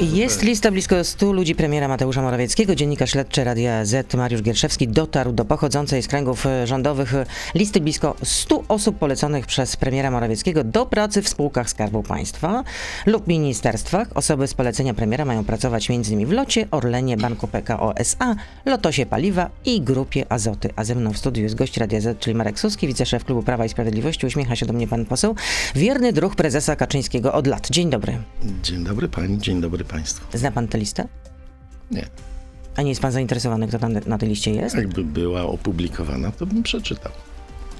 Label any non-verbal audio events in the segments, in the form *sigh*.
Jest lista blisko 100 ludzi premiera Mateusza Morawieckiego. Dziennikarz śledczy Radia Z Mariusz Gierszewski dotarł do pochodzącej z kręgów e, rządowych e, listy blisko 100 osób poleconych przez premiera Morawieckiego do pracy w spółkach Skarbu Państwa lub ministerstwach. Osoby z polecenia premiera mają pracować m.in. w Locie, Orlenie, Banku PKO SA, Lotosie Paliwa i Grupie Azoty. A ze mną w studiu jest gość Radia Z, czyli Marek Suski, wiceszef Klubu Prawa i Sprawiedliwości. Uśmiecha się do mnie pan poseł. Wierny druh prezesa Kaczyńskiego od lat. Dzień dobry. Dzień dobry pani, dzień dobry państwu. Zna pan tę listę? Nie. A nie jest pan zainteresowany, kto tam na tej liście jest? Jakby była opublikowana, to bym przeczytał.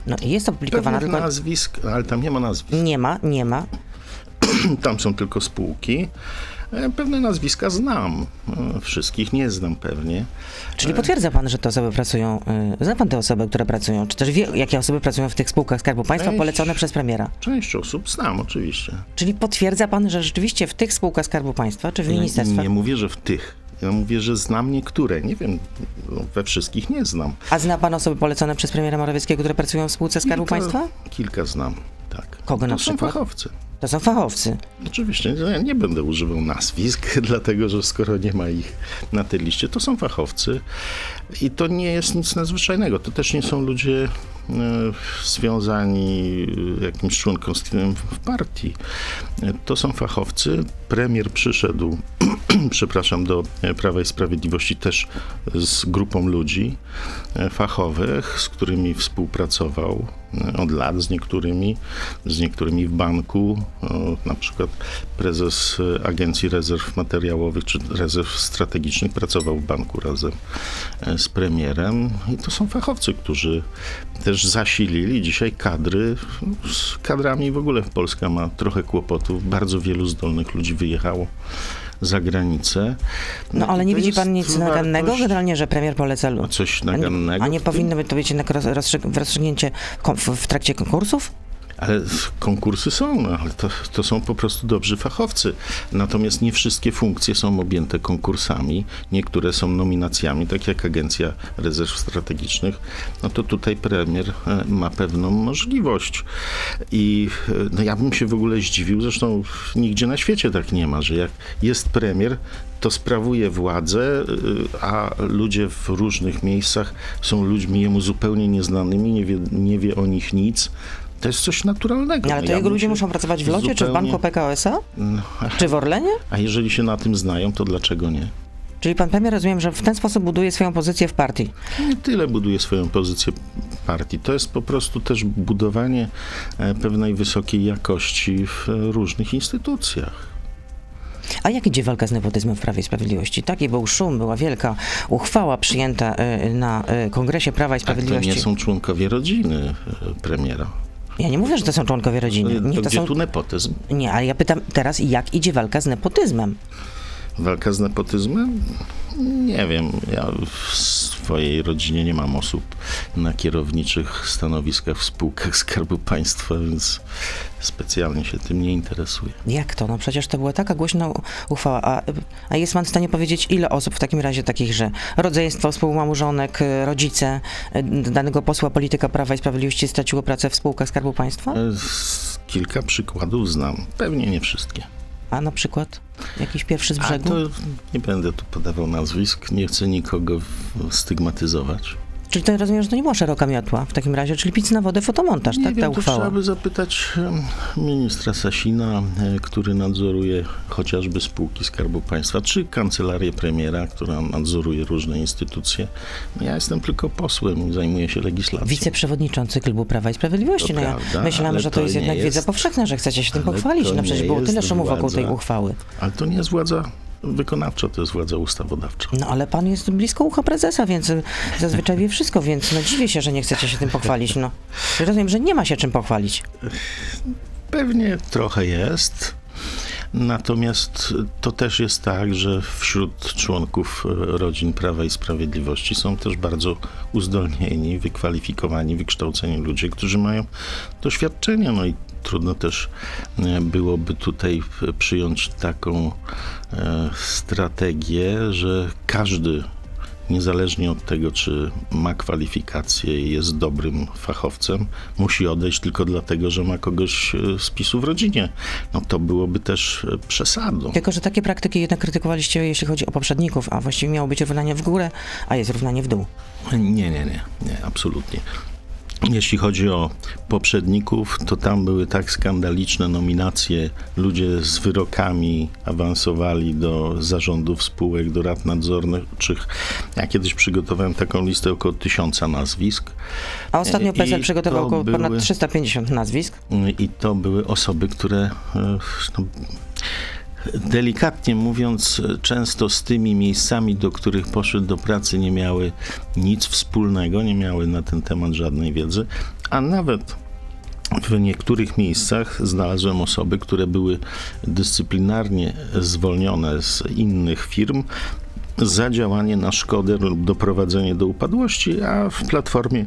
No jest opublikowana, Pewnych tylko nazwisk, ale tam nie ma nazwisk. nie ma, nie ma. *clears throat* Tam są tylko spółki. E, Pewne nazwiska znam. E, Wszystkich nie znam pewnie. Czyli potwierdza pan, że te osoby pracują, zna pan te osoby, które pracują, czy też wie, jakie osoby pracują w tych spółkach Skarbu Państwa Część. polecone przez premiera? Część osób znam oczywiście. Czyli potwierdza pan, że rzeczywiście w tych spółkach Skarbu Państwa, czy w ministerstwach, nie mówię, że w tych. Ja mówię, że znam niektóre. Nie wiem, no, we wszystkich nie znam. a zna pan osoby polecone przez premiera Morawieckiego, które pracują w spółce Skarbu Kilka- Państwa? Kilka znam, tak. Kogo na to są przykład? fachowcy. To są fachowcy. Oczywiście, ja nie będę używał nazwisk, *laughs* dlatego że skoro nie ma ich na tej liście, to są fachowcy i to nie jest nic nadzwyczajnego. To też nie są ludzie e, związani e, jakimś członkostwem w partii. E, To są fachowcy. Premier przyszedł, *clears throat* przepraszam, do Prawa i Sprawiedliwości też z grupą ludzi fachowych, z którymi współpracował od lat, z niektórymi, z niektórymi w banku, na przykład prezes Agencji Rezerw Materiałowych czy Rezerw Strategicznych pracował w banku razem e, z premierem. I to są fachowcy, którzy też zasilili dzisiaj kadry. Z kadrami w ogóle Polska ma trochę kłopotów, bardzo wielu zdolnych ludzi wyjechało za granicę. No ale nie widzi pan nic nagannego wartość- generalnie, że premier poleca lu- A coś A nie, nagannego? a nie w tym? powinno być to być rozstrzygnięcie w trakcie konkursów? Ale konkursy są, no, ale to, to są po prostu dobrzy fachowcy. Natomiast nie wszystkie funkcje są objęte konkursami. Niektóre są nominacjami, tak jak Agencja Rezerw Strategicznych. No to tutaj premier e, ma pewną możliwość. I e, no, ja bym się w ogóle zdziwił, zresztą nigdzie na świecie tak nie ma, że jak jest premier, to sprawuje władzę, y, a ludzie w różnych miejscach są ludźmi jemu zupełnie nieznanymi, nie wie, nie wie o nich nic. To jest coś naturalnego. No, ale to ja jego ludzie muszą pracować w locie, czy w zupełnie- banku PKO SA? No, Czy w Orlenie? a jeżeli się na tym znają, to dlaczego nie? Czyli pan premier rozumiem, że w ten sposób buduje swoją pozycję w partii. Nie tyle buduje swoją pozycję partii. To jest po prostu też budowanie e, pewnej wysokiej jakości w e, różnych instytucjach. A jak idzie walka z nepotyzmem w Prawie i Sprawiedliwości? Taki był szum, była wielka uchwała przyjęta y, na Kongresie Prawa i A to Sprawiedliwości. nie są członkowie rodziny e, premiera. Ja nie mówię, że to są członkowie rodziny. To Nie, to gdzie są... tu nepotyzm? nie, ale ja pytam teraz, jak idzie walka z nepotyzmem? Walka z nepotyzmem? Nie wiem. Ja w swojej rodzinie nie mam osób na kierowniczych stanowiskach w spółkach Skarbu Państwa, więc specjalnie się tym nie interesuję. Jak to? No przecież to była taka głośna uchwała. A, a jest pan w stanie powiedzieć, ile osób w takim razie takich, że rodzeństwo, współmałżonek, rodzice y, danego posła polityka Prawa i Sprawiedliwości straciło pracę w spółkach Skarbu Państwa? E, Kilka przykładów znam. Pewnie nie wszystkie. A na przykład jakiś pierwszy z brzegu? to nie będę tu podawał nazwisk, nie chcę nikogo stygmatyzować. Czyli to rozumiem, że to nie była szeroka miotła w takim razie, czyli pic na wodę, fotomontaż, Nie tak, ta wiem, to uchwała. trzeba by zapytać ministra Sasina, e, który nadzoruje chociażby spółki Skarbu Państwa, czy kancelarię premiera, która nadzoruje różne instytucje. No Ja jestem tylko posłem i zajmuję się legislacją. Wiceprzewodniczący Klubu Prawa i Sprawiedliwości. To no ja prawda, myślałam, że to, to jest jednak wiedza jest- powszechna, że chcecie się tym pochwalić. No przecież było tyle szumu wokół tej uchwały. Ale to nie jest władza wykonawcza, to jest władza ustawodawcza. No ale pan jest blisko ucha prezesa, więc zazwyczaj wie wszystko, więc no dziwię się, że nie chcecie się tym pochwalić. No. Rozumiem, że nie ma się czym pochwalić. Pewnie trochę jest. Natomiast to też jest tak, że wśród członków e, rodzin Prawa i Sprawiedliwości są też bardzo uzdolnieni, wykwalifikowani, wykształceni ludzie, którzy mają doświadczenie. No i trudno też e, byłoby tutaj przyjąć taką e, strategię, że każdy niezależnie od tego, czy ma kwalifikacje i jest dobrym fachowcem, musi odejść tylko dlatego, że ma kogoś e, z PiSu w rodzinie. No to byłoby też przesadą. Tylko, że takie praktyki jednak krytykowaliście, jeśli chodzi o poprzedników, a właściwie miało być równanie w górę, a jest równanie w dół. Nie, nie, nie, nie, absolutnie. Jeśli chodzi o poprzedników, to tam były tak skandaliczne nominacje. Ludzie z wyrokami awansowali do zarządów spółek, do rad nadzorczych. Ja kiedyś przygotowałem taką listę około tysiąca nazwisk. A ostatnio I PESEL przygotował to około ponad były- 350 nazwisk. I to były osoby, które e, no, delikatnie mówiąc, często z tymi miejscami, do których poszedł do pracy, nie miały nic wspólnego, nie miały na ten temat żadnej wiedzy, a nawet w niektórych miejscach znalazłem osoby, które były dyscyplinarnie zwolnione z innych firm za działanie na szkodę lub doprowadzenie do upadłości, a w platformie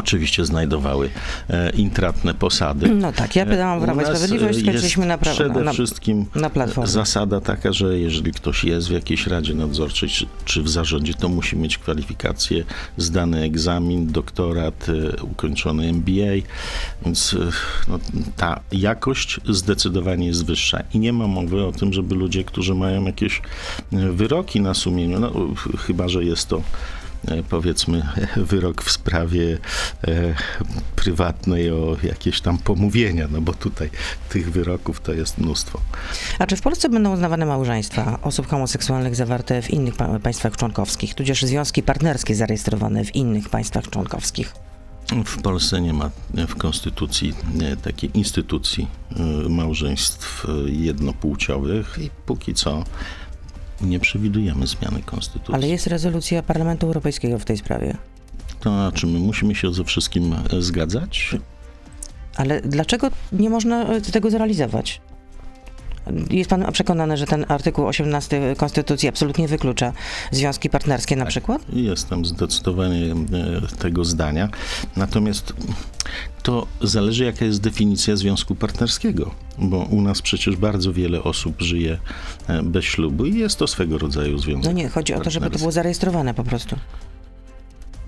oczywiście znajdowały e, intratne posady. No tak, ja pytałam o U Prawo i Sprawiedliwość, e, skończyliśmy na, pra- Przede na, wszystkim na zasada taka, że jeżeli ktoś jest w jakiejś radzie nadzorczej czy, czy w zarządzie, to musi mieć kwalifikacje, zdany egzamin, doktorat, e, ukończony MBA, więc e, no, ta jakość zdecydowanie jest wyższa. I nie ma mowy o tym, żeby ludzie, którzy mają jakieś e, wyroki na sumieniu, no, ch- chyba, że jest to e, powiedzmy *laughs* wyrok w sprawie e, prywatnej o jakieś tam pomówienia, no bo tutaj tych wyroków to jest mnóstwo. A czy w Polsce będą uznawane małżeństwa osób homoseksualnych zawarte w innych pa- państwach członkowskich, tudzież związki partnerskie zarejestrowane w innych państwach członkowskich? W Polsce nie ma e, w konstytucji e, takiej instytucji e, małżeństw e, jednopłciowych i póki co nie przewidujemy zmiany konstytucji. Ale jest rezolucja Parlamentu Europejskiego w tej sprawie. To znaczy, my musimy się ze wszystkim e, zgadzać? Ale dlaczego nie można e, tego zrealizować? Jest pan przekonany, że ten artykuł 18 Konstytucji absolutnie wyklucza związki partnerskie na przykład? Jestem zdecydowanie e, tego zdania. Natomiast to zależy, jaka jest definicja związku partnerskiego, bo u nas przecież bardzo wiele osób żyje e, bez ślubu i jest to swego rodzaju związek. No nie, chodzi o to, żeby to było zarejestrowane po prostu.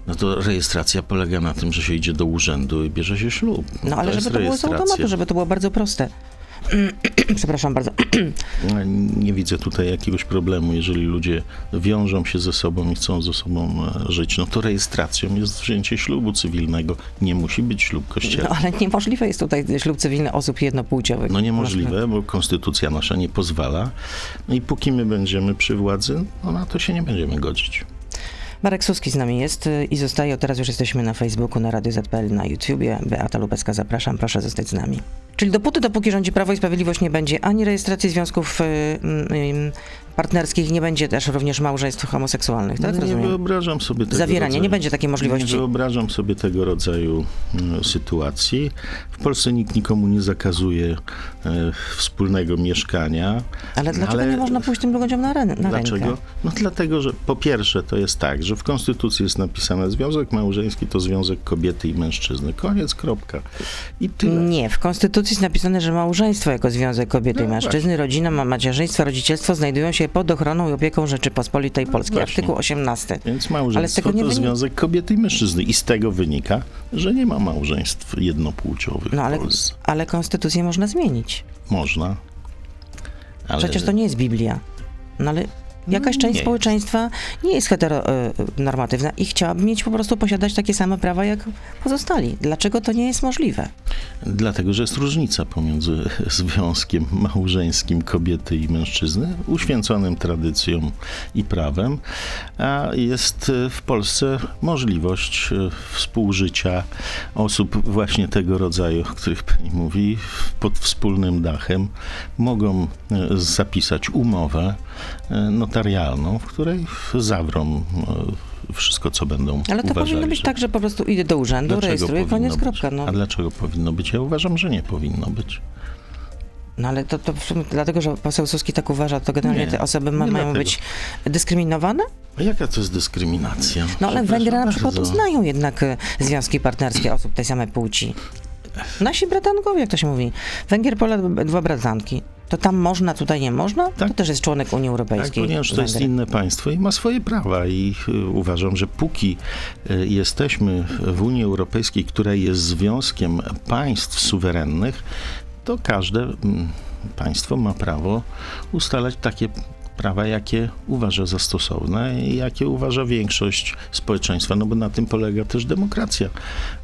No to rejestracja polega na tym, że się idzie do urzędu i bierze się ślub. No ale to żeby to było z automatu, żeby to było bardzo proste. *clears throat* Przepraszam bardzo. Nie widzę tutaj jakiegoś problemu, jeżeli ludzie wiążą się ze sobą i chcą ze sobą e, żyć. No to rejestracją jest wzięcie ślubu cywilnego. Nie musi być ślub No kościelny. ale niemożliwe jest tutaj ślub cywilny osób jednopłciowych. No niemożliwe, bo konstytucja nasza nie pozwala. No i póki my będziemy przy władzy, no na to się nie będziemy godzić. Marek Suski z nami jest y, i zostaje. Teraz już jesteśmy na Facebooku, na Radio ZPL, na YouTubie. Beata Lubecka, zapraszam, proszę zostać z nami. Czyli dopóty, dopóki rządzi Prawo i Sprawiedliwość, nie będzie ani rejestracji związków y, y, partnerskich, nie będzie też również małżeństw homoseksualnych, tak? nie Rozumiem. wyobrażam sobie tego Zawieranie, rodzaju, nie będzie takiej możliwości. Nie wyobrażam sobie tego rodzaju mm, sytuacji. W Polsce nikt nikomu nie zakazuje e, wspólnego mieszkania. Ale dlaczego ale- nie można pójść tym ludziom na, ren- na Dlaczego? rękę? No dlatego, że po pierwsze to jest tak, że w Konstytucji jest napisane związek małżeński to związek kobiety i mężczyzny. Koniec, kropka. I tyle. Nie, w Konstytucji jest napisane, że małżeństwo jako związek kobiety No i mężczyzny, rodzina, ma- macierzyństwo, rodzicielstwo znajdują się pod ochroną i opieką Rzeczypospolitej Polskiej. Właśnie. Artykuł 18. Więc Ale małżeństwo nie to wynika- związek kobiety i mężczyzny. I z tego wynika, że nie ma małżeństw jednopłciowych No ale, w Polsce. ale konstytucję można zmienić. Można. Ale Przecież to nie jest Biblia. No ale jakaś nie część jest. społeczeństwa nie jest heteronormatywna i chciałaby mieć po prostu posiadać takie same prawa jak pozostali. Dlaczego to nie jest możliwe? Dlatego, że jest różnica pomiędzy *laughs* związkiem małżeńskim kobiety i mężczyzny, uświęconym tradycją i prawem, a jest e, w Polsce możliwość e, współżycia osób właśnie tego rodzaju, o których pani mówi, pod wspólnym dachem. Mogą e, zapisać umowę e, notarialną, w której zawrą e, wszystko, co będą Ale to uważali, powinno być że- tak, że po prostu idę do urzędu, Dlaczego rejestruję, koniec, być? kropka. No, A dlaczego powinno być? Ja uważam, że nie powinno być. no ale to, to dlatego, że poseł Suski tak uważa, to generalnie Nie, te osoby ma, mają dlatego. być dyskryminowane? A jaka to jest dyskryminacja? No ale Węgry na przykład bardzo. uznają jednak e, związki partnerskie osób tej samej płci. Nasi bratankowie, jak to się mówi. Węgier, Polak, dwa bratanki. To tam można, tutaj nie można? Tak. To też jest członek Unii Tak, Europejskiej. ponieważ to jest inne państwo i ma swoje prawa i y, uważam, że póki y, jesteśmy w Unii Europejskiej, która jest związkiem państw suwerennych, to każde mm, państwo ma prawo ustalać takie prawa, jakie uważa za stosowne i jakie uważa większość społeczeństwa, no bo na tym polega też demokracja.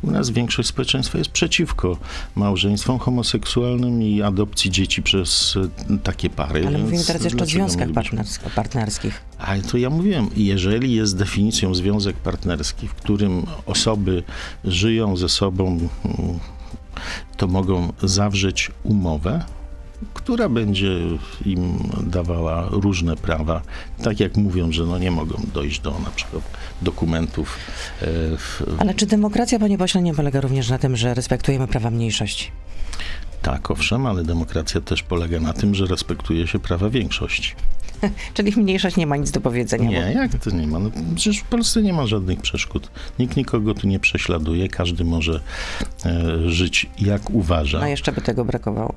U nas większość społeczeństwa jest przeciwko małżeństwom homoseksualnym i adopcji dzieci przez y, takie pary. Ale mówimy teraz jeszcze o związkach mielibyśmy- partners- partnerskich. ale to ja mówiłem, jeżeli jest definicją związek partnerski, w którym osoby żyją ze sobą, mm, to mogą zawrzeć umowę, która będzie im dawała różne prawa, tak jak mówią, że no nie mogą dojść do na przykład dokumentów e, w, Ale czy demokracja, panie pośle, nie polega również na tym, że respektujemy prawa mniejszości? tak, owszem, ale demokracja też polega na tym, że respektuje się prawa większości. *laughs* Czyli mniejszość nie ma nic do powiedzenia. Nie, jak to nie ma? No, przecież w Polsce nie ma żadnych przeszkód. Nikt nikogo tu nie prześladuje, każdy może e, żyć jak uważa. Bo, no jeszcze by tego brakowało.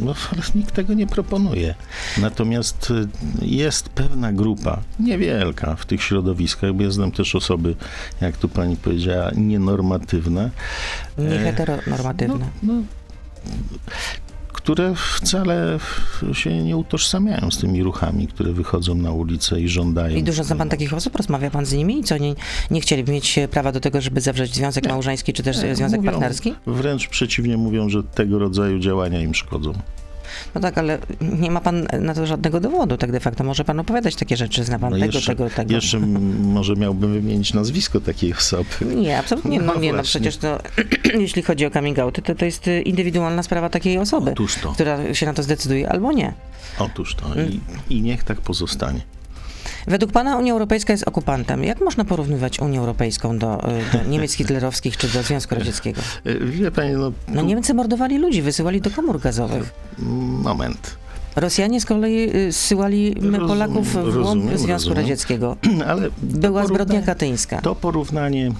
No, ale nikt tego nie proponuje. Natomiast e, jest pewna grupa, niewielka w tych środowiskach, bo ja znam też osoby, jak tu pani powiedziała, nienormatywne, Nie E, no, no, które wcale się nie utożsamiają z tymi ruchami, które wychodzą na ulicę i żądają. I dużo zna pan takich osób, rozmawia pan z nimi i co, nie, nie chcieliby mieć prawa do tego, żeby zawrzeć związek Nie. małżeński czy też Nie, związek mówią- partnerski? Wręcz przeciwnie mówią, że tego rodzaju działania im szkodzą. No tak, ale nie ma pan na to żadnego dowodu, tak de facto. Może pan opowiadać takie rzeczy, zna pan No tego, jeszcze, tego, tego. jeszcze może miałbym wymienić nazwisko takiej osoby. Nie, absolutnie. No, No nie, no przecież to, *clears throat* jeśli chodzi o coming outy, to, to jest y, indywidualna sprawa takiej osoby, która się na to zdecyduje albo nie. otóż to. Mm. I, I niech tak pozostanie. Według pana Unia Europejska jest okupantem. Jak można porównywać Unię Europejską do, y, do *laughs* Niemiec hitlerowskich czy do Związku Radzieckiego? E, Wie pani, no, No Niemcy mordowali ludzi, wysyłali do komór gazowych. moment. Rosjanie z kolei y, zsyłali m, Rozumiem, Polaków w głąb Związku rozumiem. Radzieckiego. *clears throat* Ale Była zbrodnia katyńska. To porównanie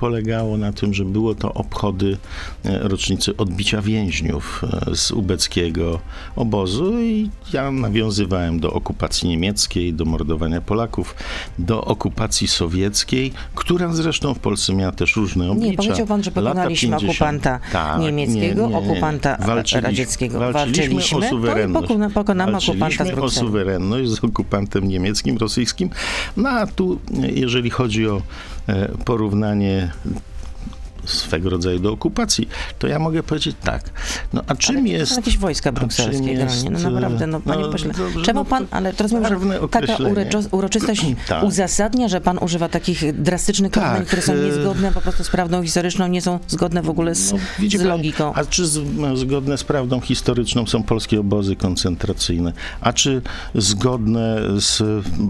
polegało na tym, że było to obchody e, rocznicy odbicia więźniów e, z ubeckiego obozu i ja nawiązywałem do okupacji niemieckiej, do mordowania Polaków, do okupacji sowieckiej, która zresztą w Polsce miała też różne oblicza. Nie, powiedział pan, że pokonaliśmy 50. okupanta Tak, niemieckiego, nie, nie, okupanta Walczyliśmy- radzieckiego. Walczyliśmy, Walczyliśmy, o suwerenność. pokona- pokonamy okupanta z o suwerenność z okupantem niemieckim, rosyjskim. No a tu, e, jeżeli chodzi o porównanie swego rodzaju do okupacji, to ja mogę powiedzieć tak. No a czym Ale jest... Są jakieś wojska brukselskie generalnie. No naprawdę, no panie no, pośle. dobrze, Czemu no pan, to ale to rozumiem, że taka uroczystość *clears throat* Tak. uzasadnia, że pan używa takich drastycznych Tak, które są niezgodne po prostu z prawdą historyczną, nie są zgodne w ogóle z, No, z pani, logiką. A czy z, zgodne z prawdą historyczną są polskie obozy koncentracyjne? A czy zgodne z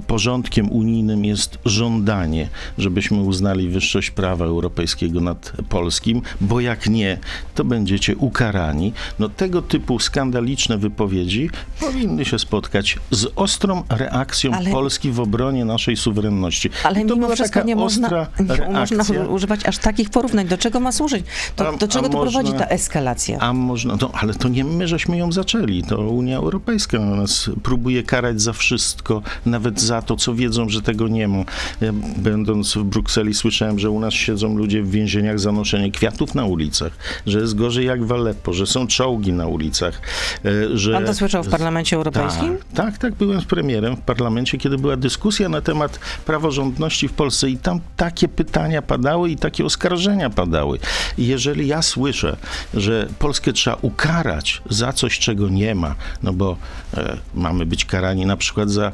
porządkiem unijnym jest żądanie, żebyśmy uznali wyższość prawa europejskiego nad polskim? Bo jak nie, to będziecie ukarani. No tego typu skandaliczne wypowiedzi powinny się spotkać z ostrą reakcją Ale- Polski w obronie naszej suwerenności. Ale I to mimo wszystko taka nie można, ostra nie można używać aż takich porównań. Do czego ma służyć? To, A- do czego to prowadzi można- ta eskalacja? A można, no ale to nie my żeśmy ją zaczęli, to Unia Europejska nas próbuje karać za wszystko, nawet za to, co wiedzą, że tego nie ma. Ja, będąc w Brukseli słyszałem, że u nas siedzą ludzie w więzieniach za noszenie kwiatów na ulicach, że jest gorzej jak w Aleppo, że są czołgi na ulicach, e, że... Pan to słyszał w Parlamencie Europejskim? Tak, tak, tak, byłem z premierem w parlamencie, kiedy była dyskusja na temat praworządności w Polsce i tam takie pytania padały i takie oskarżenia padały. I jeżeli ja słyszę, że Polskę trzeba ukarać za coś, czego nie ma, no bo e, mamy być karani na przykład za e,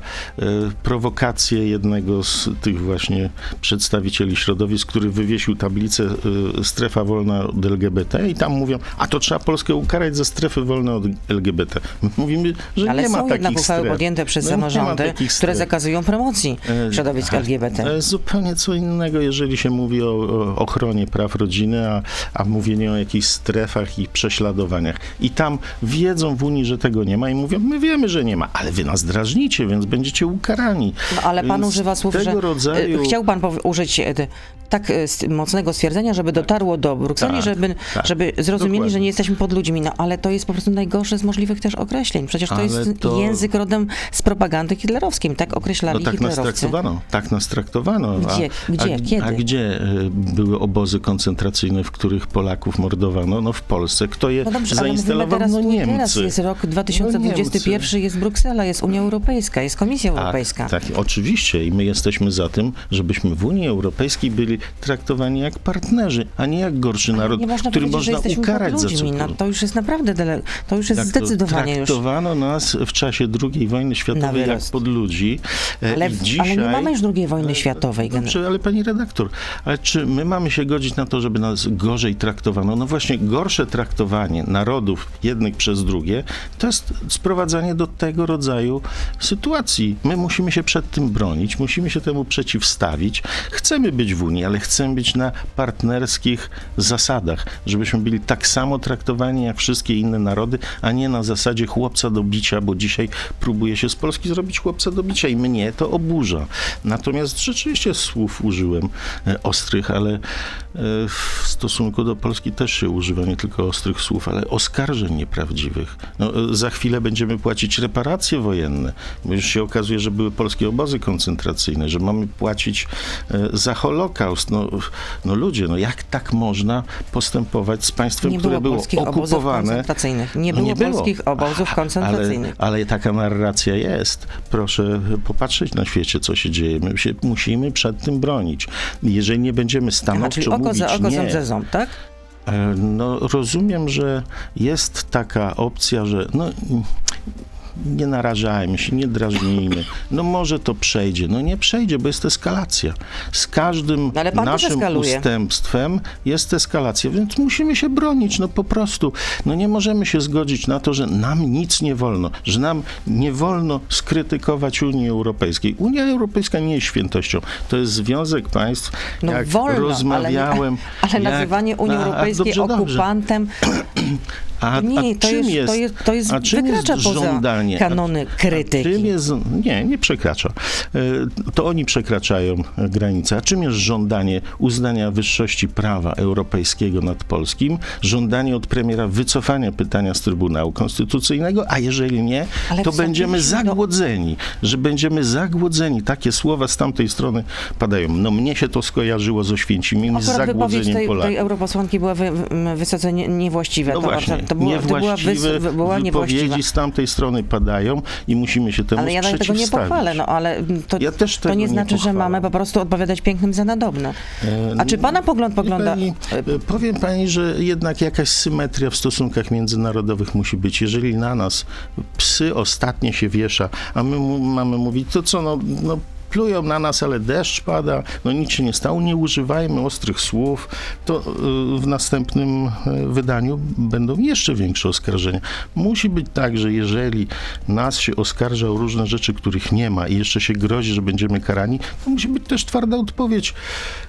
prowokację jednego z tych właśnie przedstawicieli środowisk, który wywiesił tablicę e, strefa wolna od LGBT i tam mówią, a to trzeba Polskę ukarać za strefy wolne od LGBT. My mówimy, że Ale nie ma są takich jednak uchwały stref. podjęte przez No, samorządy, które stref. zakazują promocji E, środowisk aha, LGBT. To jest zupełnie co innego, jeżeli się mówi o, o ochronie praw rodziny, a, a mówienie o jakichś strefach i prześladowaniach. I tam wiedzą w Unii, że tego nie ma i mówią, my wiemy, że nie ma, ale wy nas drażnicie, więc będziecie ukarani. No, ale pan używa słów, tego że rodzaju... e, chciał pan użyć e, tak e, mocnego stwierdzenia, żeby dotarło do Brukseli, Tak, żeby, tak. żeby zrozumieli, Dokładnie. że nie jesteśmy pod ludźmi. No ale to jest po prostu najgorsze z możliwych też określeń. Przecież to Ale jest to- język rodem z propagandy hitlerowskiej. Tak określali No tak nas hitlerowcy. traktowano, tak nas traktowano. Gdzie? Gdzie? A, Kiedy? A gdzie e, były obozy koncentracyjne, w których Polaków mordowano? No w Polsce. Kto je No dobrze, zainstalował? teraz No i teraz. Niemcy. Jest rok 2021, jest Bruksela, jest Unia Europejska, jest Komisja Europejska. Tak, tak, oczywiście i my jesteśmy za tym, żebyśmy w Unii Europejskiej byli traktowani jak partnerzy, a nie jak gorszy naród, nie można który że można jesteśmy ukarać za ludźmi. No, to już jest naprawdę, dele, to już jest to zdecydowanie już. traktowano nas w czasie II wojny światowej jak pod ludzi. e, Ale, dzisiaj... ale nie mamy już II wojny światowej. Dobrze, ale pani redaktor, ale czy my mamy się godzić na to, żeby nas gorzej traktowano? No właśnie, gorsze traktowanie narodów jednych przez drugie to jest sprowadzanie do tego rodzaju sytuacji. My musimy się przed tym bronić, musimy się temu przeciwstawić. Chcemy być w Unii, ale chcemy być na partnerskich zasadach, żebyśmy byli tak samo traktowani jak wszystkie inne narody, a nie na zasadzie chłopca do bicia, bo dzisiaj próbuje się z Polski zrobić chłopca do bicia i mnie to oburza. Natomiast rzeczywiście słów użyłem e, ostrych, ale e, w stosunku do Polski też się używa nie tylko ostrych słów, ale oskarżeń nieprawdziwych. No, e, za chwilę będziemy płacić reparacje wojenne, bo już się okazuje, że były polskie obozy koncentracyjne, że mamy płacić za Holokaust. No, no ludzie, no jak tak można postępować z państwem, Nie które było było polskich obozów okupowane? koncentracyjnych. Nie No było polskich obozów Ale, koncentracyjnych. ale taka narracja jest. Proszę popatrzeć na świecie, co się dzieje. My się musimy przed tym bronić. Jeżeli nie będziemy Aha, stanowczo czyli oko mówić za oko, nie, ząb za ząb, tak? e, no rozumiem, że jest taka opcja, że no, nie narażajmy się, nie drażnijmy. No może to przejdzie. No nie przejdzie, bo jest eskalacja. Z każdym No naszym ustępstwem jest eskalacja, więc musimy się bronić, no po prostu. No nie możemy się zgodzić na to, że nam nic nie wolno, że nam nie wolno skrytykować Unii Europejskiej. Unia Europejska nie jest świętością. To jest związek państw. No jak wolno, rozmawiałem. ale, nie, *laughs* ale nazywanie Unii a, a, Europejskiej dobrze, dobrze. *clears throat* *clears throat* A, nie, a to czym jest, jest, to jest, to jest a czym jest żądanie? kanony krytyki. czym jest, nie, nie przekracza. E, To oni przekraczają e, granice. A czym jest żądanie uznania wyższości prawa europejskiego nad polskim? Żądanie od premiera wycofania pytania z Trybunału Konstytucyjnego, a jeżeli nie, Ale to będziemy do- zagłodzeni, że będziemy zagłodzeni. Takie słowa z tamtej strony padają. No mnie się to skojarzyło z Oświęcimiem, z zagłodzeniem tej, Polaków. tej europosłanki była wy- wysoce nie, niewłaściwa. No to, właśnie, to, była, to była, niewłaściwe wys, była niewłaściwa. wypowiedzi z tamtej strony padają i musimy się temu Ale ja tego nie pochwalę, no ale to, Ja to nie nie znaczy, że mamy po prostu odpowiadać pięknym za nadobne. A czy pana pogląd pogląda... Pani, e, powiem pani, że jednak jakaś symetria w stosunkach międzynarodowych musi być. Jeżeli na nas psy ostatnie się wiesza, a my mamy mówić, to co, no, no plują na nas, ale deszcz pada, no nic się nie stało, nie używajmy ostrych słów, to y, w następnym y, wydaniu będą jeszcze większe oskarżenia. Musi być tak, że jeżeli nas się oskarża o różne rzeczy, których nie ma i jeszcze się grozi, że będziemy karani, to musi być też twarda odpowiedź.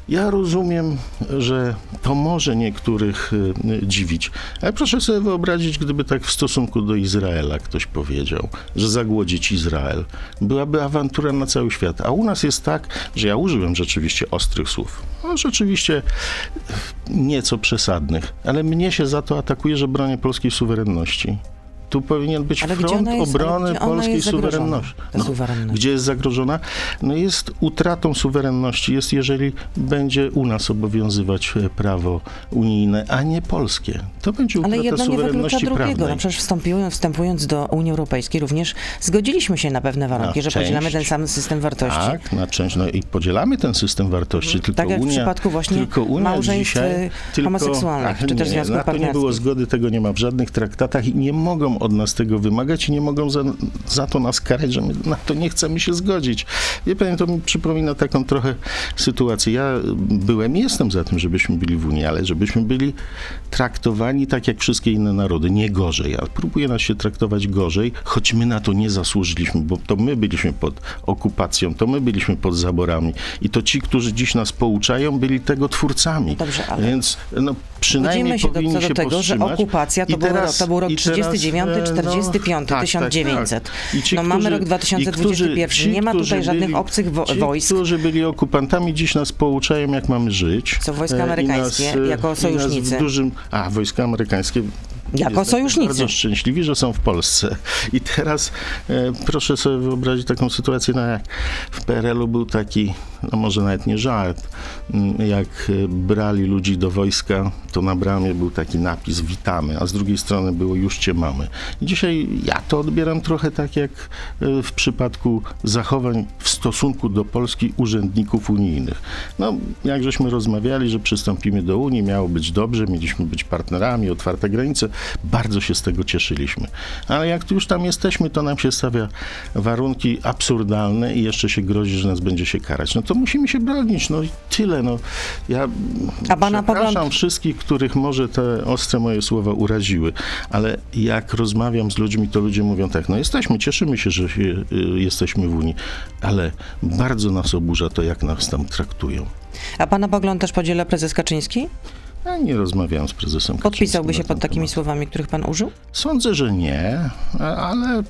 Ja rozumiem, że to może niektórych y, dziwić, ale proszę sobie wyobrazić, gdyby tak w stosunku do Izraela ktoś powiedział, że zagłodzić Izrael. Byłaby awantura na cały świat. A u nas jest tak, że ja użyłem rzeczywiście ostrych słów. No, rzeczywiście nieco przesadnych, ale mnie się za to atakuje, że bronię polskiej suwerenności. Tu powinien być Ale front jest- obrony polskiej suwerenności. ta suwerenność? Gdzie jest zagrożona? No jest utratą suwerenności, jest jeżeli będzie u nas obowiązywać e, prawo unijne, a nie polskie. To będzie utrata Ale jedno nie suwerenności drugiego. prawnej. No przecież wstępując, wstępując do Unii Europejskiej również zgodziliśmy się na pewne warunki, Na że podzielamy część. ten sam system wartości. Tak, na część. No i podzielamy ten system wartości. Tylko Tak jak w Unia, przypadku właśnie tylko Unia małżeństw, dzisiaj, y, tylko, homoseksualnych, Ach, czy też nie, związków Na to nie było partnerskich. zgody, tego nie ma w żadnych traktatach i nie mogą od nas tego wymagać i nie mogą za, za to nas karać, że my na to nie chcemy się zgodzić. Wie pani, to mi przypomina taką trochę sytuację. Ja byłem i jestem za tym, żebyśmy byli w Unii, ale żebyśmy byli traktowani tak jak wszystkie inne narody, nie gorzej. A próbuje nas się traktować gorzej, choć my na to nie zasłużyliśmy, bo to my byliśmy pod okupacją, to my byliśmy pod zaborami i to ci, którzy dziś nas pouczają, byli tego twórcami. Dobrze, ale Więc no, przynajmniej się do, powinni do się tego, że powstrzymać. okupacja to, I był, teraz- rok, to był rok i teraz, 39, 55, E, no, 45, tak, 1900. Tak, tak. Ci, no mamy którzy- rok i 2021. którzy- nie ma tutaj żadnych byli- obcych wo- ci, wojsk. którzy byli okupantami, dziś nas pouczają, jak mamy żyć. Są wojska E, amerykańskie, e, jako nas sojusznicy. W dużym, a, wojska amerykańskie. Jako Jesteśmy sojusznicy. Bardzo szczęśliwi, że są w Polsce. *laughs* I teraz e, proszę sobie wyobrazić taką sytuację, no jak w PRL-u był taki, no może nawet nie żart, jak e, brali ludzi do wojska, to na bramie był taki napis witamy, a z drugiej strony było już cię mamy. I dzisiaj ja to odbieram trochę tak jak e, w przypadku zachowań w stosunku do Polski urzędników unijnych. No, jak żeśmy rozmawiali, że przystąpimy do Unii, miało być dobrze, mieliśmy być partnerami, otwarte granice, bardzo się z tego cieszyliśmy. Ale jak już tam jesteśmy, to nam się stawia warunki absurdalne i jeszcze się grozi, że nas będzie się karać. No to musimy się bronić, no i tyle. No. Ja A pana przepraszam pogląd- wszystkich, których może te ostre moje słowa uraziły, ale jak rozmawiam z ludźmi, to ludzie mówią tak, no jesteśmy, cieszymy się, że się, y, jesteśmy w Unii, ale bardzo nas oburza to, jak nas tam traktują. A pana pogląd też podziela prezes Kaczyński? Ja nie rozmawiałem z prezesem Podpisałby się Kaczyńskim pod takimi temat. słowami, których pan użył? Sądzę, że nie, ale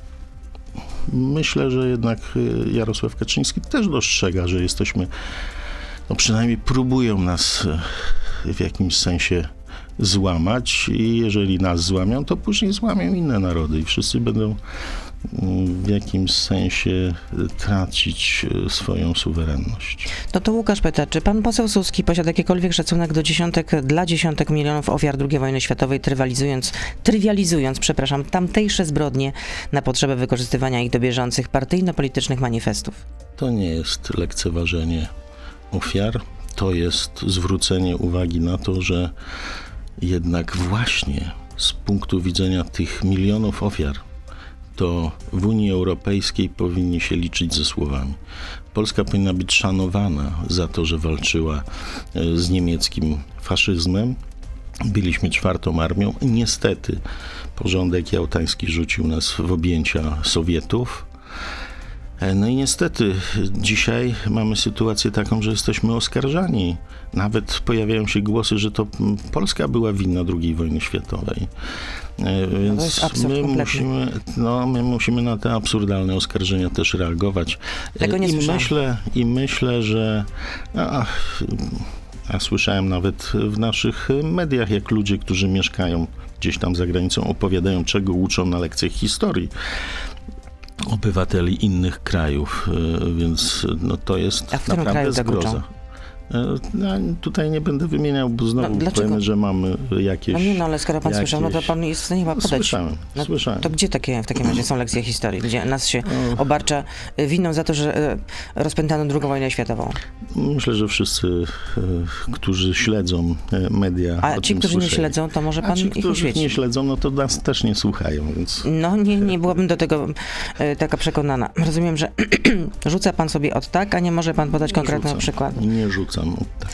myślę, że jednak y, Jarosław Kaczyński też dostrzega, że jesteśmy, no przynajmniej próbują nas y, w jakimś sensie złamać i jeżeli nas złamią, to później złamią inne narody i wszyscy będą mm, w jakimś sensie y, tracić y, swoją suwerenność. No to Łukasz pyta, czy pan poseł Suski posiada jakikolwiek szacunek do dziesiątek, dla dziesiątek milionów ofiar II wojny światowej, trywializując, trywializując, przepraszam, tamtejsze zbrodnie na potrzebę wykorzystywania ich do bieżących partyjno-politycznych manifestów? To nie jest lekceważenie ofiar, to jest zwrócenie uwagi na to, że jednak właśnie z punktu widzenia tych milionów ofiar, to w Unii Europejskiej powinni się liczyć ze słowami. Polska powinna być szanowana za to, że walczyła e, z niemieckim faszyzmem. Byliśmy czwartą armią. Niestety porządek jałtański rzucił nas w objęcia Sowietów. E, No i niestety dzisiaj mamy sytuację taką, że jesteśmy oskarżani. Nawet pojawiają się głosy, że to Polska była winna II wojny światowej. E, Więc jest absurd my musimy, no, my musimy na te absurdalne oskarżenia też reagować. E, Tego nie I słyszałam. myślę, I myślę, że a, ja słyszałem nawet w naszych mediach, jak ludzie, którzy mieszkają gdzieś tam za granicą, opowiadają, czego uczą na lekcjach historii obywateli innych krajów, e, więc no, to jest A w którym naprawdę kraju zgroza. E, Ja tutaj nie będę wymieniał, bo znowu No, powiemy, że mamy jakieś... No nie, no ale skoro pan jakieś... słyszał, no to pan jest w stanie chyba podać. Słyszałem, No, słyszałem. To gdzie takie w takim razie są lekcje historii, gdzie nas się obarcza y, winą za to, że y, rozpętano II wojnę światową? Myślę, że wszyscy, e, którzy śledzą e, media A ci, którzy nie słyszeli. śledzą, to może A pan ci, ich którzy nie śledzą, no to nas też nie słuchają, więc... No nie, nie byłabym do tego taka przekonana. Rozumiem, że *clears throat* rzuca pan sobie od tak, a nie może pan podać konkretnego rzucam. przykładu. Nie Tak.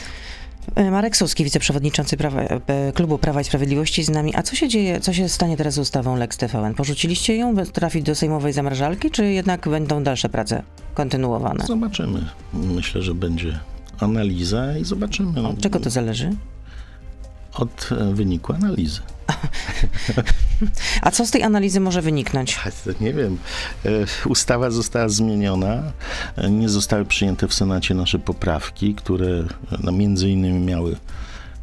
Y, Marek Suski, wiceprzewodniczący Prawa, y, Klubu Prawa i Sprawiedliwości z nami. A co się dzieje, co się stanie teraz z ustawą Lex TVN? Porzuciliście ją, by trafić do sejmowej zamrażalki, czy jednak będą dalsze prace kontynuowane? Zobaczymy. Myślę, że będzie analiza i zobaczymy. no, Od czego to zależy? Od e, wyniku analizy. *laughs* A co z tej analizy może wyniknąć? Nie wiem. E, Ustawa została zmieniona. E, Nie zostały przyjęte w Senacie nasze poprawki, które no, między innymi miały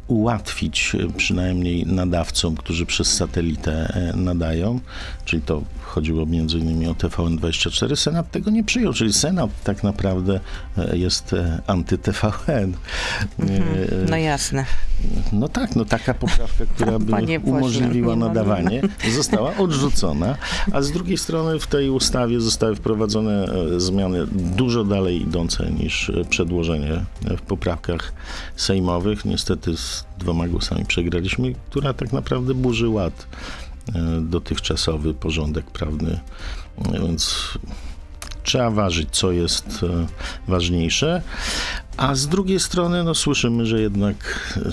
ułatwić przynajmniej nadawcom, którzy przez satelitę nadają, czyli to chodziło między innymi o TVN24. Senat tego nie przyjął, czyli Senat tak naprawdę e, jest e, anty-TVN. E, No jasne. No tak, no taka poprawka, która by Panie umożliwiła nadawanie, została odrzucona, a z drugiej strony w tej ustawie zostały wprowadzone zmiany dużo dalej idące niż przedłożenie w poprawkach sejmowych. Niestety z dwoma głosami przegraliśmy, która tak naprawdę burzy ład dotychczasowy porządek prawny, E, więc trzeba ważyć, co jest e, ważniejsze. A z drugiej strony, no słyszymy, że jednak e,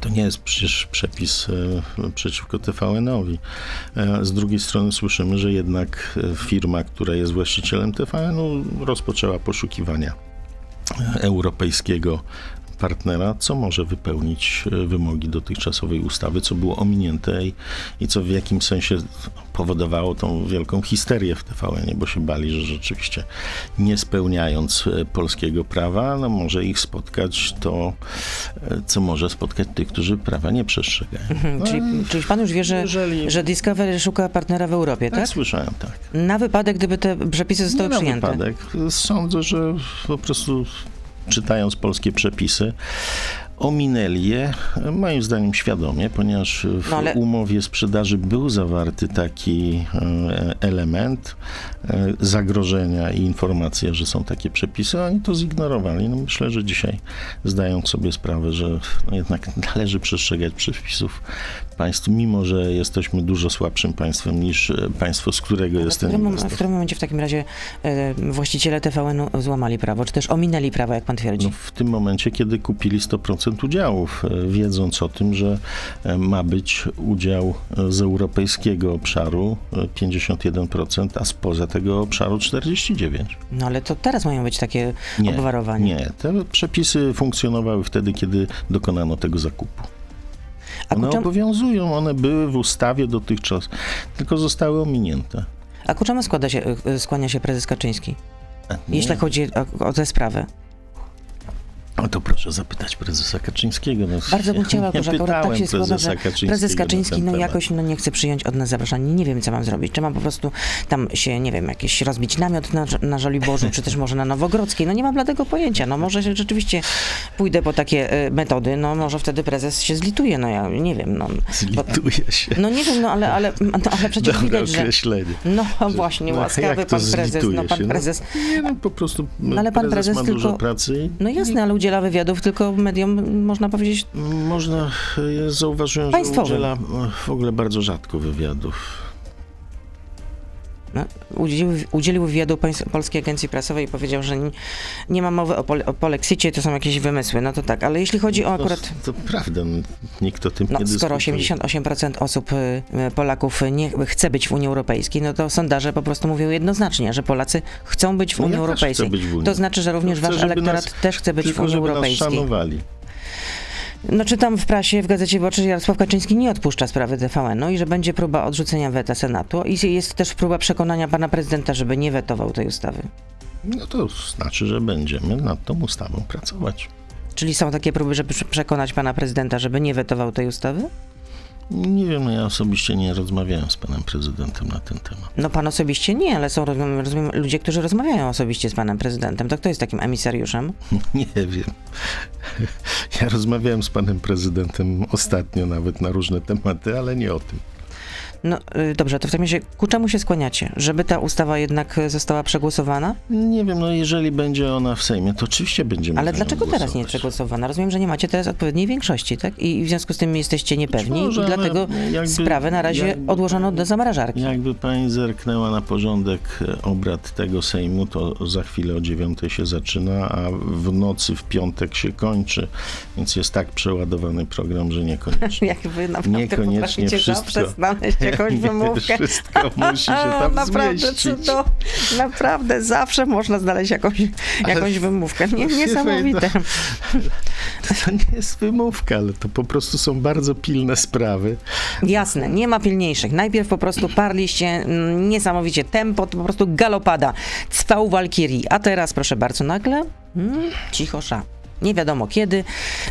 to nie jest przecież przepis e, przeciwko TVN-owi. E, Z drugiej strony słyszymy, że jednak e, firma, która jest właścicielem TVN-u, rozpoczęła poszukiwania e, europejskiego partnera, co może wypełnić e, wymogi dotychczasowej ustawy, co było ominięte i, i co w jakimś sensie powodowało tą wielką histerię w TVN, bo się bali, że rzeczywiście nie spełniając e, polskiego prawa, no może ich spotkać to, e, co może spotkać tych, którzy prawa nie przestrzegają. No, Czyli, czyli pan już wie, że, jeżeli- że Discovery szuka partnera w Europie, tak, tak? słyszałem, tak. Na wypadek, gdyby te przepisy zostały nie na przyjęte. wypadek. Sądzę, że po prostu czytając polskie przepisy, ominęli je, moim zdaniem świadomie, ponieważ w No ale- umowie sprzedaży był zawarty taki e, element e, zagrożenia i informacja, że są takie przepisy, a oni to zignorowali. No myślę, że dzisiaj zdają sobie sprawę, że no jednak *laughs* należy przestrzegać przepisów państw, mimo że jesteśmy dużo słabszym państwem niż e, państwo, z którego jest ten którym, w inwestor. którym momencie w takim razie właściciele TVN-u złamali prawo, czy też ominęli prawo, jak pan twierdzi? No, w tym momencie, kiedy kupili 100% udziałów, e, wiedząc o tym, że e, ma być udział e, z europejskiego obszaru e, 51%, a spoza tego obszaru 49%. No ale to teraz mają być takie Nie, obwarowania. Nie, te przepisy funkcjonowały wtedy, kiedy dokonano tego zakupu. One obowiązują, one były w ustawie dotychczas, tylko zostały ominięte. a ku czemu składa się, skłania się prezes Kaczyński, Nie. jeśli chodzi o, o tę sprawę? O to proszę zapytać prezesa Kaczyńskiego. No, Bardzo bym ja chciała, *laughs* że akurat tak się składa, że prezes Kaczyński no jakoś no, nie chce przyjąć od nas zaproszenia. Nie wiem, co mam zrobić. Czy mam po prostu tam się, nie wiem, jakiś rozbić namiot na, na Żoliborzu, czy też może na Nowogrodzkiej. No nie mam bladego pojęcia. No może się rzeczywiście pójdę po takie e, metody, no może wtedy prezes się zlituje, no ja nie wiem. No, bo, Zlituje się. no nie wiem, no ale, ale, no, ale przecież Dobre widać, że... określenie. No właśnie, No, łaskawy jak to pan prezes, no pan się? No, prezes. Nie, no po prostu No, ale pan prezes ma tylko- dużo pracy No jasne, ale udziela wywiadów tylko mediom, można powiedzieć, można, ja zauważyłem, że udziela e, w ogóle bardzo rzadko wywiadów. No, udzielił, udzielił wywiadu Polskiej Agencji Prasowej i powiedział, że nie, nie ma mowy o, pole, o polexicie, to są jakieś wymysły. No to tak, ale jeśli chodzi o akurat... To, to prawda, no, nikt o tym No, nie skoro dyskutuje. 88% osób, y, y, Polaków nie chce być w Unii Europejskiej, no to sondaże po prostu mówią jednoznacznie, że Polacy chcą być w No, Unii ja Europejskiej. być w Unii. To znaczy, że również Chcę, wasz elektorat nas- też chce być w Tylko Unii żeby nas Europejskiej. szanowali. No czytam w prasie, w Gazecie Wyborczej, że Jarosław Kaczyński nie odpuszcza sprawy TVN-u i że będzie próba odrzucenia weta Senatu i jest też próba przekonania pana prezydenta, żeby nie wetował tej ustawy. No to znaczy, że będziemy nad tą ustawą pracować. Czyli są takie próby, żeby prze- przekonać pana prezydenta, żeby nie wetował tej ustawy? Nie wiem, no ja osobiście nie rozmawiałem z panem prezydentem na ten temat. No pan osobiście nie, ale są rozumiem, rozumiem, ludzie, którzy rozmawiają osobiście z panem prezydentem. To kto jest takim emisariuszem? *laughs* Nie wiem. Ja rozmawiałem z panem prezydentem ostatnio nawet na różne tematy, ale nie o tym. No y, dobrze, to w takim razie ku czemu się skłaniacie? Żeby ta ustawa jednak y, została przegłosowana? Nie wiem, no jeżeli będzie ona w Sejmie, to oczywiście będziemy Ale dlaczego teraz nie jest głosować. przegłosowana? Rozumiem, że nie macie teraz odpowiedniej większości, tak? I w związku z tym jesteście niepewni może, i dlatego jakby- sprawę na razie jakby- odłożono do zamrażarki. Jakby pani zerknęła na porządek e, obrad tego Sejmu, to za chwilę o dziewiątej się zaczyna, a w nocy w piątek się kończy, więc jest tak przeładowany program, że niekoniecznie. *laughs* Jak wy naprawdę Niekoniecznie wszystko. znaleźć jakąś wymówkę. Wszystko musi się tam naprawdę, zmieścić. cudo, naprawdę, zawsze można znaleźć jakąś, jakąś wymówkę. Nie, niesamowite. *laughs* To nie jest wymówka, ale to po prostu są bardzo pilne sprawy. Jasne, nie ma pilniejszych. Najpierw po prostu parliście mm, niesamowicie tempo, to po prostu galopada. Cwał Walkirii. A teraz, proszę bardzo, nagle mm, cicho sza. Nie wiadomo kiedy.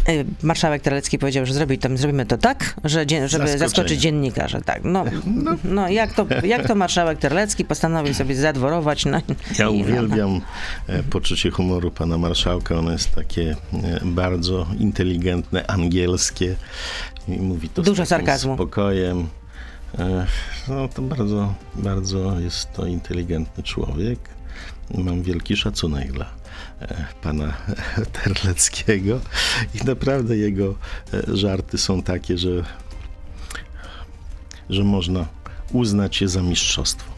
Y, Marszałek Terlecki powiedział, że zrobi, tam, zrobimy to tak, że, żeby zaskoczyć dziennikarzy. Tak, no, no jak, to, jak to marszałek Terlecki postanowił sobie zadworować. No, Ja i- uwielbiam e, poczucie humoru pana marszałka. Ono jest takie e, bardzo inteligentne, angielskie. I mówi to Dużo z sarkazmu. spokojem. E, No to bardzo, bardzo jest to inteligentny człowiek. Mam wielki szacunek dla pana *laughs* Terleckiego i naprawdę jego e, żarty są takie, że, że można uznać je za mistrzostwo.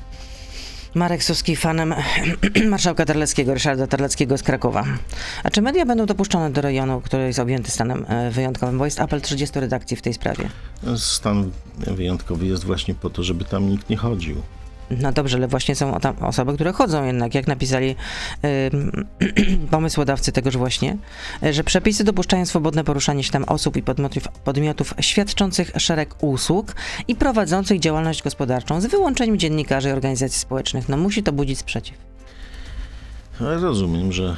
Marek Suski fanem *clears throat* marszałka Terleckiego, Ryszarda Terleckiego z Krakowa. A czy media będą dopuszczone do rejonu, który jest objęty stanem e, wyjątkowym? Bo jest apel 30 redakcji w tej sprawie. Stan wyjątkowy jest właśnie po to, żeby tam nikt nie chodził. No dobrze, ale właśnie są tam osoby, które chodzą jednak, jak napisali ym, *clears throat* pomysłodawcy tegoż właśnie, że przepisy dopuszczają swobodne poruszanie się tam osób i podmiotów, podmiotów świadczących szereg usług i prowadzących działalność gospodarczą z wyłączeniem dziennikarzy i organizacji społecznych. No musi to budzić sprzeciw. No, Rozumiem, że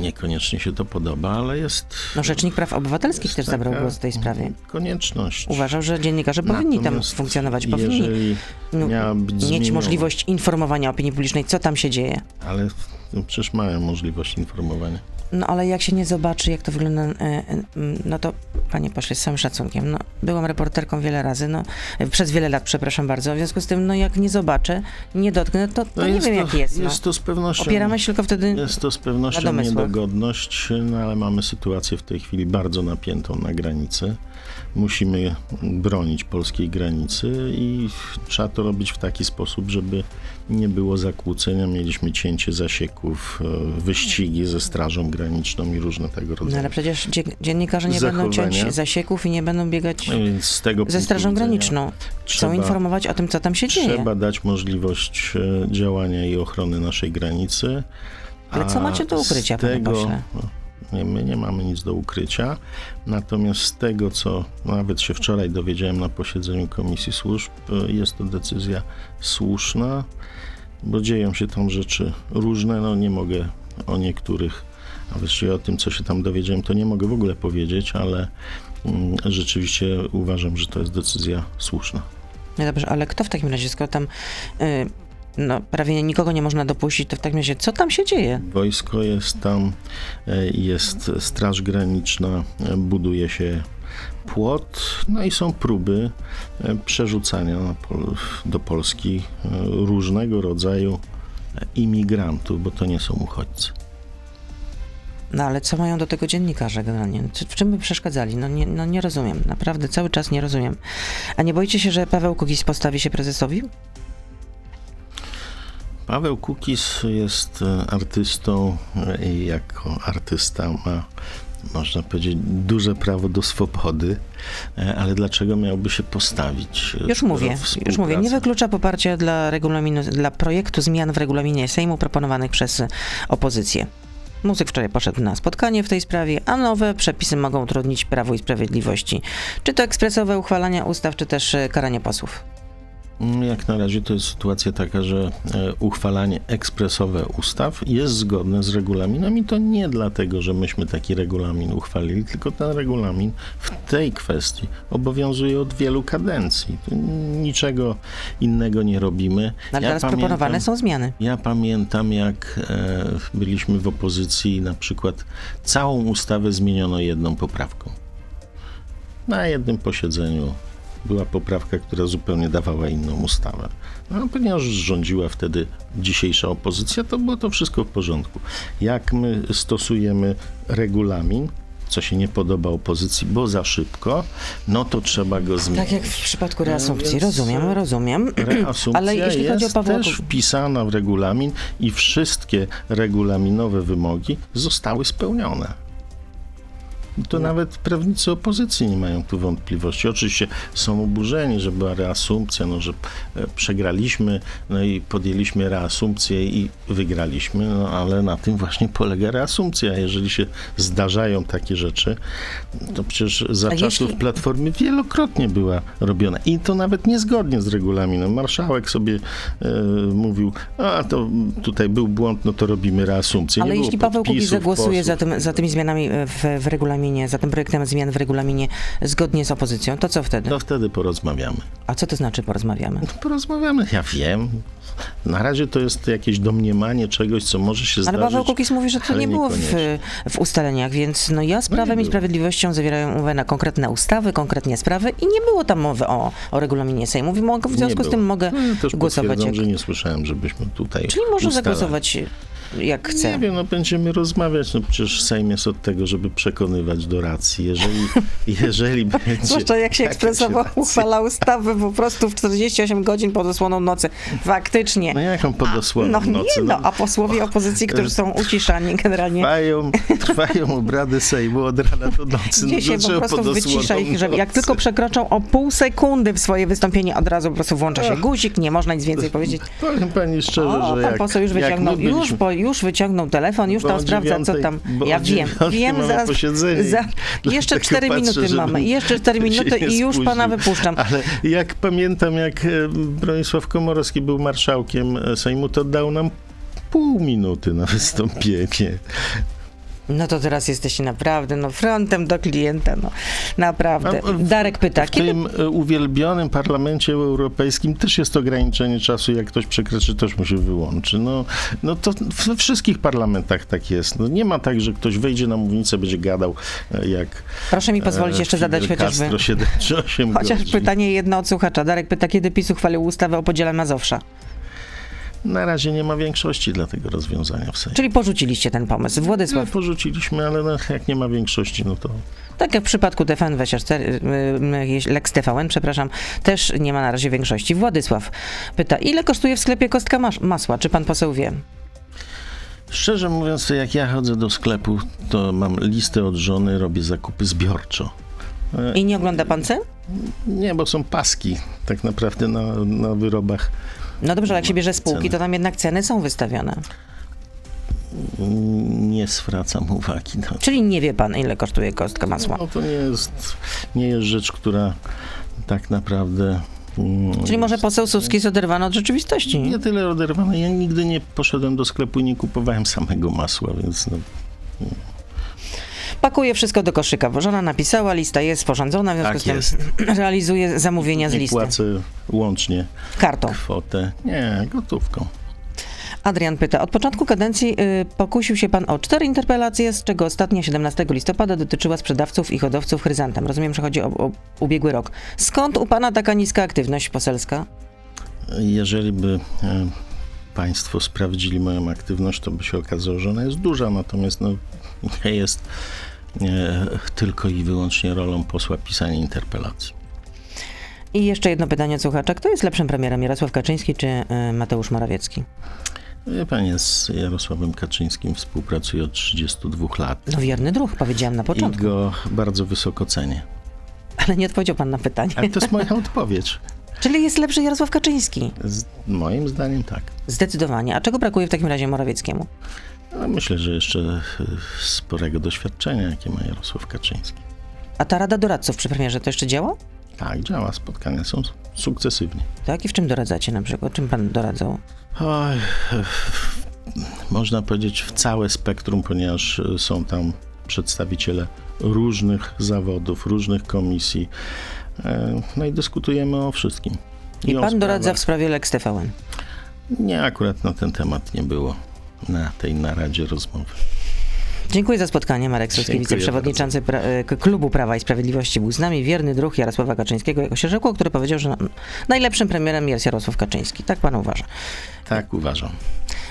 niekoniecznie się to podoba, ale jest. No Rzecznik Praw Obywatelskich też zabrał głos w tej sprawie. Konieczność. Uważał, że dziennikarze powinni tam Natomiast funkcjonować, powinni no, mieć możliwość informowania opinii publicznej, co tam się dzieje. Ale no, przecież mają możliwość informowania. No ale jak się nie zobaczy, jak to wygląda, e, e, no to panie pośle, z całym szacunkiem, no byłam reporterką wiele razy, no e, przez wiele lat, przepraszam bardzo, w związku z tym, no jak nie zobaczę, nie dotknę, to, to No nie wiem to, jak jest, no. Jest to z pewnością. Opieramy się tylko wtedy, Jest to z pewnością niedogodność, no ale mamy sytuację w tej chwili bardzo napiętą na granicy. Musimy bronić polskiej granicy i trzeba to robić w taki sposób, żeby nie było zakłócenia. Mieliśmy cięcie zasieków, e, wyścigi ze Strażą Graniczną i różne tego no rodzaju. ale przecież dzie- dziennikarze nie będą ciąć Zachowania. zasieków i nie będą biegać No tego ze Strażą Graniczną. Chcą trzeba- informować o tym, co tam się dzieje. Trzeba dać możliwość e, działania i ochrony naszej granicy. Ale co macie do ukrycia, z panie tego, pośle? My nie mamy nic do ukrycia. Natomiast z tego, co nawet się wczoraj dowiedziałem na posiedzeniu Komisji Służb, e, jest to decyzja słuszna, bo dzieją się tam rzeczy różne. No nie mogę o niektórych, a właściwie o tym, co się tam dowiedziałem, to nie mogę w ogóle powiedzieć, ale mm, rzeczywiście uważam, że to jest decyzja słuszna. No dobrze, ale kto w takim razie, skoro tam y, no, prawie nikogo nie można dopuścić, to w takim razie co tam się dzieje? Wojsko jest tam, e, jest Straż Graniczna, e, buduje się płot, no i są próby e, przerzucania do Polski różnego rodzaju imigrantów, bo to nie są uchodźcy. No ale co mają do tego dziennikarze generalnie? Czy- W czym by przeszkadzali? No nie, no nie rozumiem, naprawdę cały czas nie rozumiem. A nie boicie się, że Paweł Kukiz postawi się prezesowi? Paweł Kukis jest e, artystą e, i jako artysta ma, można powiedzieć, duże prawo do swobody, e, ale dlaczego miałby się postawić? Już mówię, już mówię. Nie wyklucza poparcia dla regulaminu, dla projektu zmian w regulaminie Sejmu proponowanych przez opozycję. Muzyk wczoraj poszedł na spotkanie w tej sprawie, a nowe przepisy mogą utrudnić Prawu i Sprawiedliwości. Czy to ekspresowe uchwalania ustaw, czy też karanie posłów. Mm, Jak na razie to jest sytuacja taka, że e, uchwalanie ekspresowe ustaw jest zgodne z regulaminem i to nie dlatego, że myśmy taki regulamin uchwalili, tylko ten regulamin w tej kwestii obowiązuje od wielu kadencji. Tu Niczego innego nie robimy. No, ale Ja teraz pamiętam- proponowane są zmiany. Ja pamiętam, jak e, byliśmy w opozycji i na przykład całą ustawę zmieniono jedną poprawką. Na jednym posiedzeniu była poprawka, która zupełnie dawała inną ustawę. No, ponieważ rządziła wtedy dzisiejsza opozycja, to było to wszystko w porządku. Jak my stosujemy regulamin, co się nie podoba opozycji, bo za szybko, no to trzeba go zmienić. Tak jak w przypadku reasumpcji. więc, rozumiem, e, rozumiem. *clears throat* Reasumpcja Ale jeśli chodzi o jest Pawła też wpisana w regulamin i wszystkie regulaminowe wymogi zostały spełnione. To nawet prawnicy opozycji nie mają tu wątpliwości. Oczywiście są oburzeni, że była reasumpcja, no, że e, przegraliśmy, no i podjęliśmy reasumpcję i wygraliśmy, no ale na tym właśnie polega reasumpcja. Jeżeli się zdarzają takie rzeczy, to przecież za A czasów jeśli- Platformy wielokrotnie była robiona i to nawet niezgodnie z regulaminem. Marszałek sobie e, mówił, a to tutaj był błąd, no to robimy reasumpcję. Ale jeśli Paweł Kukiz zagłosuje za, posłów. tym, za tymi zmianami w, w regulaminie, za tym projektem zmian w regulaminie zgodnie z opozycją, to co wtedy? To wtedy porozmawiamy. A co to znaczy porozmawiamy? No, porozmawiamy, ja wiem. Na razie to jest jakieś domniemanie czegoś, co może się Ale zdarzyć. Paweł Kukiz mówi, że to ale nie było w, w ustaleniach, więc no ja z No Prawem i było. Sprawiedliwością zawierają umowę na konkretne ustawy, konkretnie sprawy i nie było tam mowy o, o regulaminie Sejmu. W związku z tym mogę No, ja też głosować. Jak... że nie słyszałem, żebyśmy tutaj Czyli można zagłosować jak chce? Nie wiem, no będziemy rozmawiać, no przecież Sejm jest od tego, żeby przekonywać do racji. Jeżeli, *laughs* jeżeli będzie... Zwłaszcza jak się ekspresowo uchwala ustawy po prostu w 48 godzin pod osłoną nocy. Faktycznie. No jaką podosłoną No nocy? nie no, a posłowie opozycji, którzy są uciszani generalnie Trwają, trwają obrady Sejmu od rana do nocy. Gdzie się no po dlaczego prostu pod osłoną wycisza ich, żeby jak tylko przekroczą o pół sekundy w swoje wystąpienie, od razu po prostu włącza się guzik, nie można nic więcej powiedzieć. Powiem pani szczerze, O, że pan jak, poseł już wyciągnął, już, po, już wyciągnął telefon, już Bo tam sprawdza, co dziewiątej- tam. bo Ja wiem, wiem. Za, Dlatego jeszcze 4 patrzę, minuty mamy, jeszcze 4 się minuty i już pana spóźnił. wypuszczam. Ale jak pamiętam, jak e, Bronisław Komorowski był marszałkiem e, Sejmu, to dał nam pół minuty na wystąpienie. No to teraz jesteście naprawdę, no frontem do klienta, no naprawdę. W- Darek pyta, W kiedy tym e, uwielbionym parlamencie europejskim też jest ograniczenie czasu. Jak ktoś przekroczy, też mu się wyłączy. No, no to we wszystkich parlamentach tak jest. No nie ma tak, że ktoś wejdzie na mównicę, będzie gadał e, jak Proszę mi pozwolić e, jeszcze zadać chociażby... Castro 7 czy 8 *laughs* Chociaż godzin. pytanie jedno od słuchacza. Darek pyta, kiedy PiS uchwalił ustawę o podziale Mazowsza? Na razie nie ma większości dla tego rozwiązania w Sejmie. Czyli porzuciliście ten pomysł. No, Władysław, porzuciliśmy, ale no, jak nie ma większości, no to tak jak w przypadku TVN24, y, y, Lex TVN, przepraszam, też nie ma na razie większości. Władysław pyta, ile kosztuje w sklepie kostka mas- masła? Czy pan poseł wie? Szczerze mówiąc, jak ja chodzę do sklepu, to mam listę od żony, robię zakupy zbiorczo. I nie ogląda pan cen? Nie, bo są paski tak naprawdę na, na wyrobach. No dobrze, ale jak się bierze spółki, Ceny. to tam jednak ceny są wystawione. Nie zwracam uwagi na to. Czyli nie wie pan, ile kosztuje kostka masła. No to nie jest, nie jest rzecz, która tak naprawdę... mm, Czyli może poseł Suski jest oderwany od rzeczywistości. Nie tyle oderwane. Ja nigdy nie poszedłem do sklepu i nie kupowałem samego masła, więc no, Pakuje wszystko do koszyka, bo żona napisała, lista jest sporządzona, w związku Tak z tym jest. *clears throat* realizuje zamówienia z nie listy. płacę łącznie Kartą. kwotę. Nie, gotówką. Adrian pyta, od początku kadencji y, pokusił się pan o cztery interpelacje, z czego ostatnia 17 listopada dotyczyła sprzedawców i hodowców chryzantem. Rozumiem, że chodzi o, o ubiegły rok. Skąd u pana taka niska aktywność poselska? Jeżeli by e, Państwo sprawdzili moją aktywność, to by się okazało, że ona jest duża, natomiast no, *laughs* nie jest tylko i wyłącznie rolą posła pisanie interpelacji. I jeszcze jedno pytanie od słuchacza. Kto jest lepszym premierem, Jarosław Kaczyński czy y, Mateusz Morawiecki? Wie Panie, z Jarosławem Kaczyńskim współpracuję od 32 lat No wierny druh, powiedziałam na i początku, go bardzo wysoko cenię. ale nie odpowiedział pan na pytanie. Ale to jest moja *laughs* odpowiedź. Czyli jest lepszy Jarosław Kaczyński? Z, moim zdaniem tak. Zdecydowanie. A czego brakuje w takim razie Morawieckiemu? No, myślę, że jeszcze e, sporego doświadczenia, jakie ma Jarosław Kaczyński. A ta Rada Doradców przy premierze to jeszcze działa? Tak, działa, spotkania są sukcesywnie. Tak? I w czym doradzacie na przykład? Czym pan doradzał? Oj, można powiedzieć w całe spektrum, ponieważ e, są tam przedstawiciele różnych zawodów, różnych komisji. E, No i dyskutujemy o wszystkim. I o pan doradza w sprawie Lex TVN. Nie, akurat na ten temat nie było na tej naradzie rozmowy. Dziękuję za spotkanie. Marek Suski, Dziękuję wiceprzewodniczący pra- e, Klubu Prawa i Sprawiedliwości był z nami. Wierny druh Jarosława Kaczyńskiego, jako się rzekło, który powiedział, że najlepszym premierem jest Jarosław Kaczyński. Tak pan uważa. Tak uważam.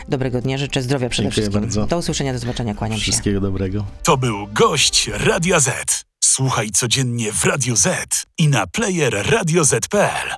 Dobrego dnia, życzę zdrowia przede Dziękuję wszystkim. bardzo. Do usłyszenia, do zobaczenia, kłaniam się. Wszystkiego dobrego. To był gość Radia Z. Słuchaj codziennie w Radio Z i na player radioz.pl.